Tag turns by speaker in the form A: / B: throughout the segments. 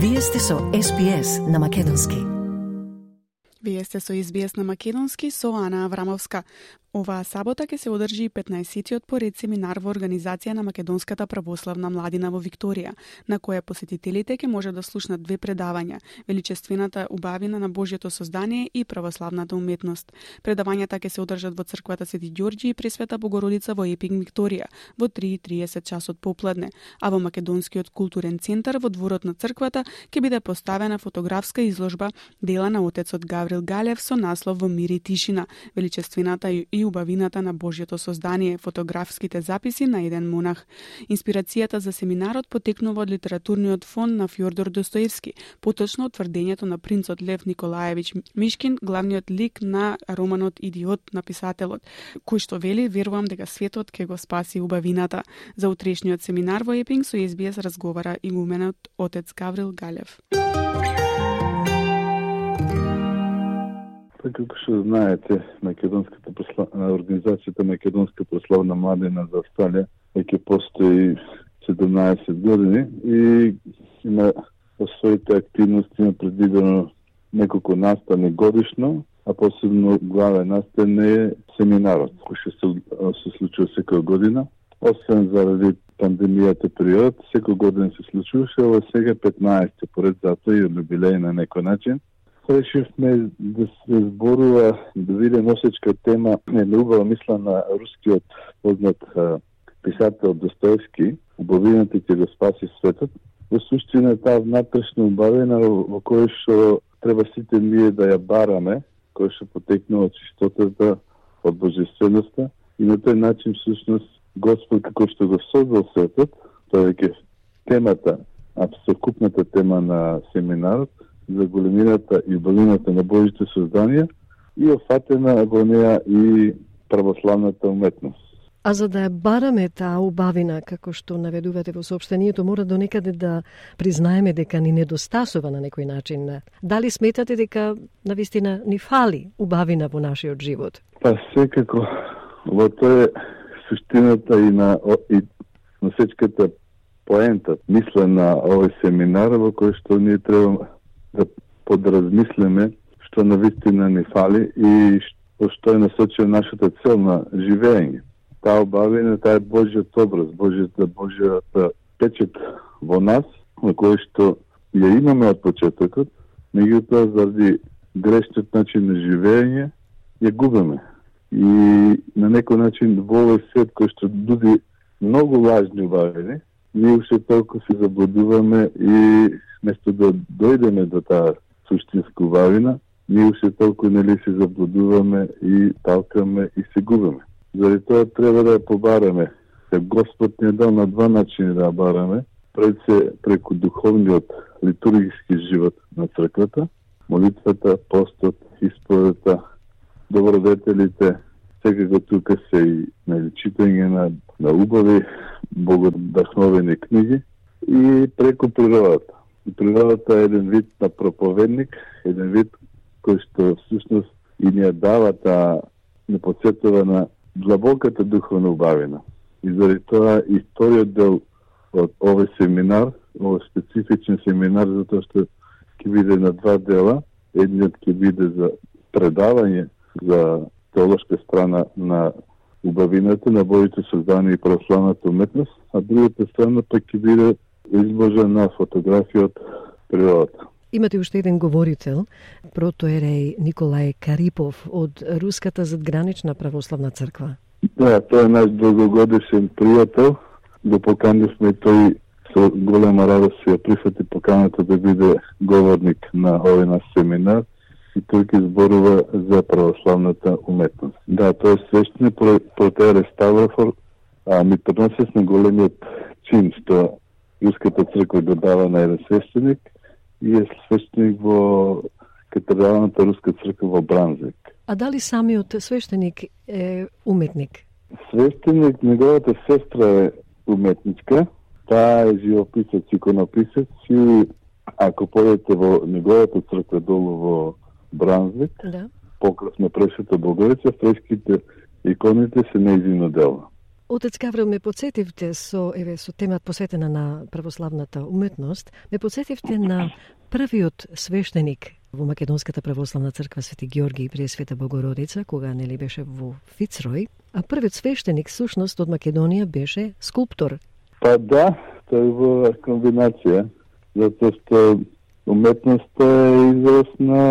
A: Вие сте со СПС на Македонски.
B: Вие сте со СБС на Македонски со Ана Аврамовска. Оваа сабота ќе се одржи 15-тиот поред семинар во организација на Македонската православна младина во Викторија, на која посетителите ќе може да слушнат две предавања: Величествената убавина на Божјето создание и православната уметност. Предавањата ќе се одржат во црквата Свети Ѓорѓи и Пресвета Богородица во Епинг Викторија во 3:30 часот попладне, а во Македонскиот културен центар во дворот на црквата ќе биде поставена фотографска изложба дела на отецот Гаврил Галев со наслов Во мир и тишина, величествената и убавината на Божјото создание, фотографските записи на еден монах. Инспирацијата за семинарот потекнува од литературниот фонд на Фјордор Достоевски, поточно од тврдењето на принцот Лев Николаевич Мишкин, главниот лик на романот Идиот на писателот, кој што вели верувам дека светот ќе го спаси убавината. За утрешниот семинар во Епинг со СБС разговара игуменот отец Гаврил Галев.
C: Како што знаете, Македонската прослав... организацијата Македонска прославна младина за Австралија веќе постои 17 години и има во своите активности има предвидено неколку настани годишно, а посебно главен настан е семинарот, кој што се, се случува секоја година. Освен заради пандемијата период, секој година се случуваше, ова сега 15 поред затоа и јубилеј на некој начин решивме да се зборува да биде носечка тема една убава мисла на рускиот познат писател Достоевски Убавината ќе го спаси светот. Во суштина таа внатрешна убавина во која што треба сите ние да ја бараме, која што потекнува од чистотата, од божественоста и на тој начин всушност Господ како што го создал светот, тоа е темата, абсолютната тема на семинарот, за големината и убавината на Божите созданија и офатена во неа и православната уметност.
D: А за да ја бараме таа убавина, како што наведувате во сообщението, мора до некаде да признаеме дека ни недостасува на некој начин. Дали сметате дека навистина ни фали убавина во нашиот живот?
C: Па секако, во тоа е суштината и на и на сечката поента, мисла на овој семинар во кој што ние треба да подразмислиме што на вистина ни фали и што, е насочено нашата цел на живење. Таа обавина, таа е Божиот образ, Божиот, да Божиот печет во нас, на кој што ја имаме од почетокот, меѓутоа заради грешниот начин на живење ја губиме. И на некој начин во овој свет кој што дуди многу важни убавини, ние уште толку се заблудуваме и место да дојдеме до таа суштинска убавина, ние уште толку нели се заблудуваме и талкаме и се губиме. Заради тоа треба да ја побараме. Се Господ ни дал на два начини да ја бараме. Пред се преку духовниот литургиски живот на црквата, молитвата, постот, исповедата, добродетелите, секако тука се и на читање на, на убави, богодахновени книги и преку природата. И природата е еден вид на проповедник, еден вид кој што всушност и ни ја дава таа, не на длабоката духовна убавина. И заради тоа и вториот дел од овој семинар, овој специфичен семинар, затоа што ќе биде на два дела. Едниот ќе биде за предавање за теолошка страна на убавината на Божите создание и православната уметност, а другата страна пак ќе биде изложен на фотографија од природата.
D: Имате уште еден говорител, протоереј Николај Карипов од Руската задгранична православна црква.
C: Да, тој е наш долгогодишен пријател. Го поканивме тој со голема радост ја прифати поканата да биде говорник на овој наш семинар и тој ќе зборува за православната уметност. Да, тој е свештеник протеере Ставрофор, а ми преносес на големиот чин што Руската црква го дава на еден свештеник и е свештеник во Катедралната Руска црква во Бранзик.
D: А дали самиот свештеник е уметник?
C: Свештеник, неговата сестра е уметничка, таа е живописец, иконописец и ако појдете во неговата црква долу во Бранзвик, да. покрас на Пресвета Богорица, фреските иконите се неизино дело.
D: Отец Гаврил, ме подсетивте со, еве, со темат посветена на православната уметност, ме подсетивте на првиот свештеник во Македонската православна црква Свети Георги и Пресвета Богородица, кога нели беше во Фицрој, а првиот свештеник сушност од Македонија беше скулптор.
C: Па да, тој во комбинација, затоа што уметноста е израз на,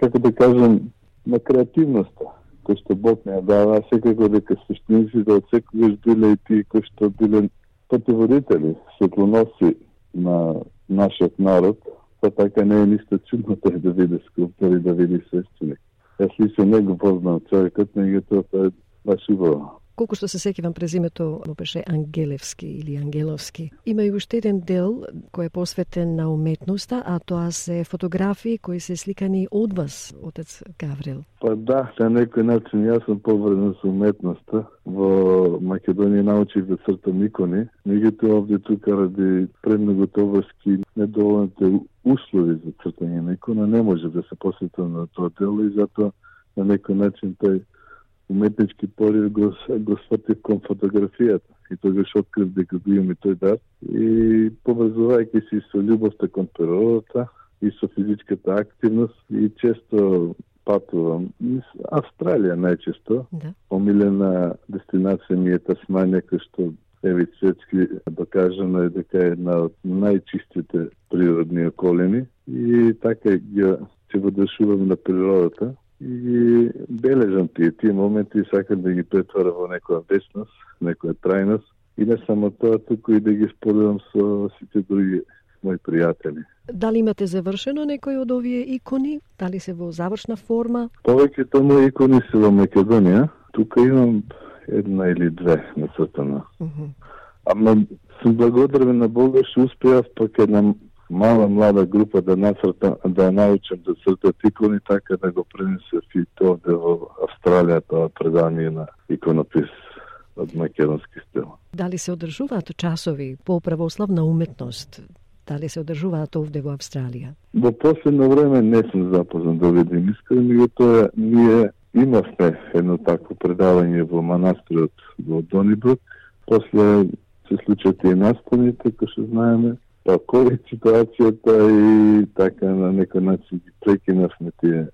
C: како да кажем, на креативноста кој што Бог не дава, секако дека суштиниците да од секогаш биле и тие кои што биле патеводители, светлоноси на нашиот народ, па така не е ништо чудно тој да види скулптор и да види свещеник. Јас лично не го познам човекот, меѓутоа тоа е баш убаво.
D: Колку што се сеќавам презимето му беше Ангелевски или Ангеловски. Има и уште еден дел кој е посветен на уметноста, а тоа се фотографии кои се сликани од вас, отец Гаврил.
C: Па да, на некој начин јас сум поврзан со уметноста. Во Македонија научив да цртам икони, меѓутоа овде тука ради премногу товарски недоволните услови за цртање на икона не може да се посветам на тоа дело и затоа на некој начин тој уметнички порив го, го сватив кон фотографијата и тогаш открив дека го имам и тој дар и поврзувајќи се со љубовта кон природата и со физичката активност и често патувам. Австралија најчесто. Да. Омилена дестинација ми е Тасманија, кај што Еви Цветски докажано е дека е една од најчистите природни околини и така ги се водешувам на природата и бележам тие, тие моменти сакам да ги претвара во некоја вечност, некоја трајност и не само тоа, туку и да ги споделам со сите други мои пријатели.
D: Дали имате завршено некои од овие икони? Дали се во завршна форма?
C: Повеќето мои икони се во Македонија. Тука имам една или две нацртана. Uh -huh. Ама сум благодарен на Бога што успеав пак една мала млада група да нацрта, да научам да цртат икони, така да го пренесев и овде во Австралија тоа предание на иконопис од македонски стил.
D: Дали се одржуваат часови по православна уметност? Дали се одржуваат овде во Австралија?
C: Во последно време не сум запознат да видим искрено, меѓутоа ние имавме едно такво предавање во манастирот во Донибрук. После се случат и настаните, кои што знаеме, ковид ситуацијата и така на некој начин ги прекинавме тие,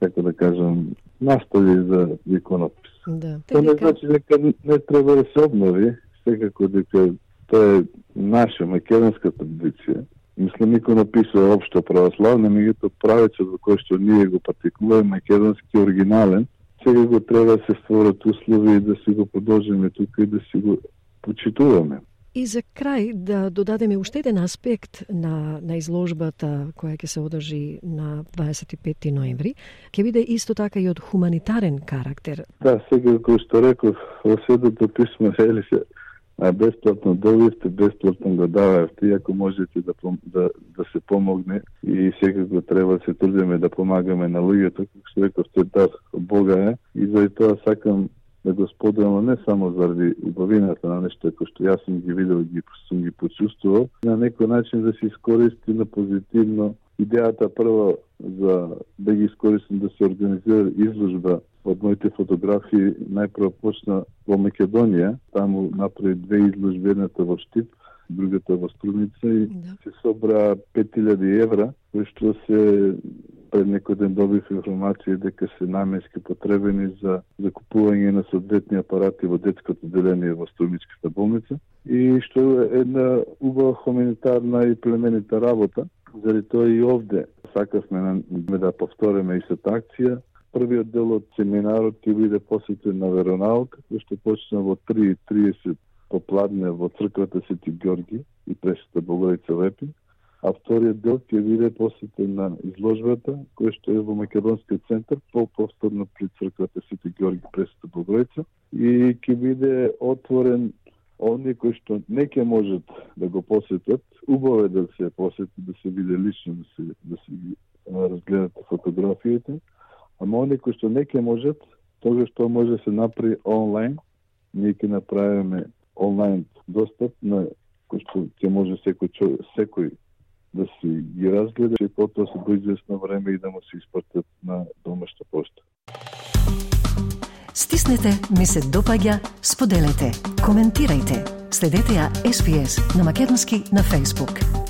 C: како да кажам, настави за иконопис.
D: Да.
C: Тоа не значи дека не треба да се обнови, секако дека тоа е наша македонска традиција. Мислам, иконопис е општо православна, меѓутоа правецот во кој што ние го практикуваме македонски оригинален, сега го треба да се створат услови да си го продолжиме тука и да си го почитуваме.
D: И за крај да додадеме уште еден аспект на, на изложбата која ќе се одржи на 25 ноември, ќе биде исто така и од хуманитарен карактер.
C: Да, сега кој што реков, во седото да писмо ели се а бесплатно добивте, бесплатно го дававте, иако можете да, да, да се помогне. И секако треба да се трудиме да помагаме на луѓето, како што реков, тој дар Бога е. И заради тоа сакам да го споделам не само заради убавината на нешто кој што јас сум ги видел и ги, сум ги почувствувал, на некој начин да се искористи на позитивно идејата прво за да ги искористам да се организира изложба од моите фотографии најпрво почна во Македонија, таму направи две изложби, едната во Штип, другата во Струмица и да. се собра 5000 евра, кои што се пред некој ден добив информација дека се наменски потребени за закупување на соодветни апарати во детското деление во Стомичката болница и што е една убава хуманитарна и племенита работа. Заради тоа и овде сакавме да повториме и акција. Првиот дел од семинарот ќе биде посветен на веронаука, кој што почна во 3.30 попладне во црквата Свети Георги и Пресвета Богородица Лепин а вториот дел ќе биде посветен на изложбата, која што е во Македонскиот центар, по-повторно при црквата Свети Георги Пресвета Богородица и ќе биде отворен оние кои што не ќе можат да го посетат, убаво е да се посети, да се биде лично, да се, да се разгледат фотографиите, ама оние кои што не ќе можат, тоа што може да се направи онлайн, ние ќе направиме онлайн достап на кој што ќе може секој секој да си ги разгледа и потоа се до време и да му се испратат на домашна пошта.
D: Стиснете, ми се допаѓа, споделете, коментирајте. Следете ја SPS на Македонски на Facebook.